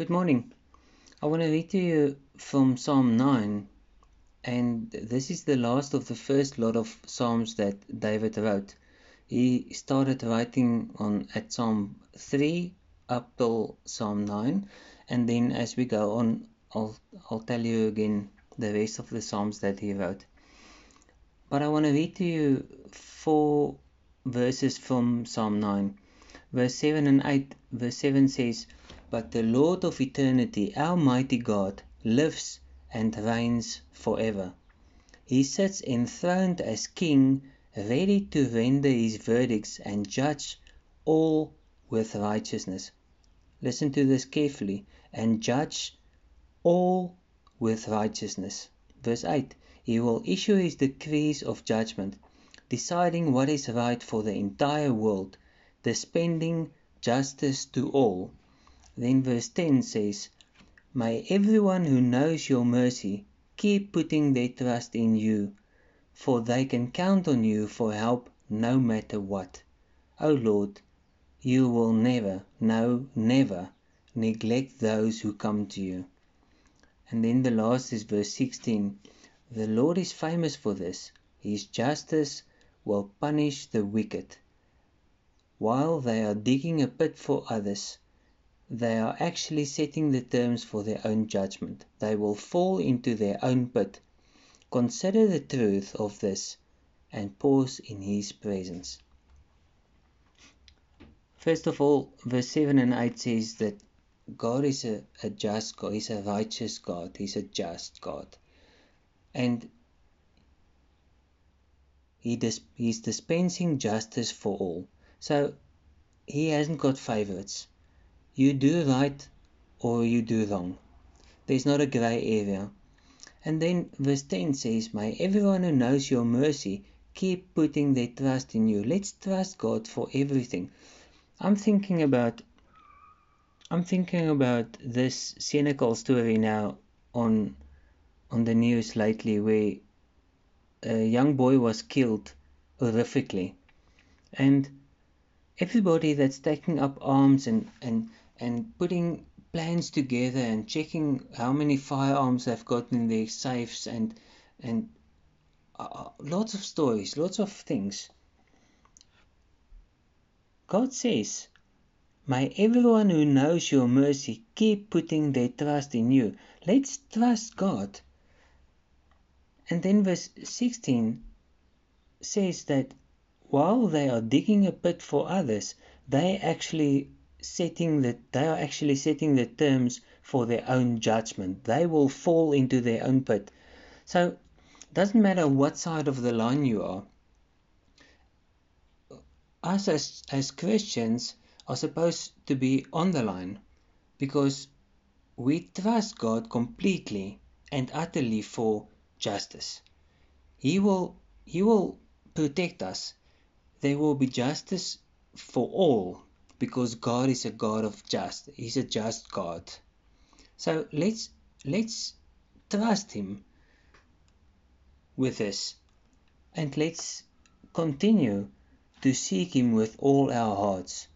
Good morning. I want to read to you from Psalm 9, and this is the last of the first lot of Psalms that David wrote. He started writing on at Psalm 3 up till Psalm 9, and then as we go on, I'll, I'll tell you again the rest of the Psalms that he wrote. But I want to read to you four verses from Psalm 9. Verse 7 and 8, verse 7 says, But the Lord of eternity, our mighty God, lives and reigns forever. He sits enthroned as king, ready to render his verdicts and judge all with righteousness. Listen to this carefully and judge all with righteousness. Verse 8 He will issue his decrees of judgment, deciding what is right for the entire world, dispensing justice to all. Then verse 10 says, May everyone who knows your mercy keep putting their trust in you, for they can count on you for help no matter what. O Lord, you will never, no, never neglect those who come to you. And then the last is verse 16. The Lord is famous for this. His justice will punish the wicked. While they are digging a pit for others, they are actually setting the terms for their own judgment. They will fall into their own pit. Consider the truth of this and pause in His presence. First of all, verse 7 and 8 says that God is a, a just God, He's a righteous God, He's a just God. And he dis- He's dispensing justice for all. So He hasn't got favorites. You do right or you do wrong. There's not a grey area. And then verse 10 says, May everyone who knows your mercy keep putting their trust in you. Let's trust God for everything. I'm thinking about I'm thinking about this cynical story now on on the news lately where a young boy was killed horrifically and everybody that's taking up arms and and and putting plans together and checking how many firearms they've got in their safes and and uh, lots of stories lots of things god says May everyone who knows your mercy keep putting their trust in you. Let's trust God. And then verse 16 says that while they are digging a pit for others, they actually setting the they are actually setting the terms for their own judgment. They will fall into their own pit. So doesn't matter what side of the line you are. Us as, as Christians, are supposed to be on the line because we trust God completely and utterly for justice. He will he will protect us. There will be justice for all because God is a God of just. He's a just God. So let's let's trust him with this and let's continue to seek him with all our hearts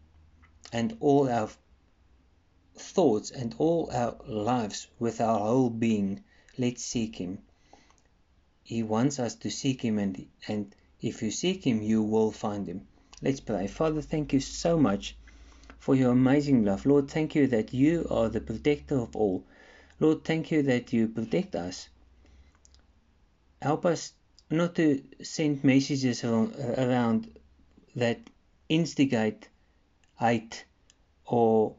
and all our thoughts and all our lives with our whole being. Let's seek Him. He wants us to seek Him, and, and if you seek Him, you will find Him. Let's pray. Father, thank you so much for your amazing love. Lord, thank you that you are the protector of all. Lord, thank you that you protect us. Help us not to send messages around that instigate hate or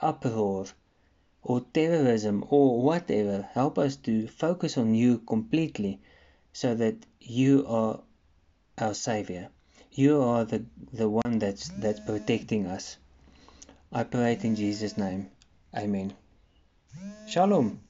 uproar or terrorism or whatever. Help us to focus on you completely so that you are our Savior. You are the, the one that's, that's protecting us. I pray it in Jesus' name. Amen. Shalom.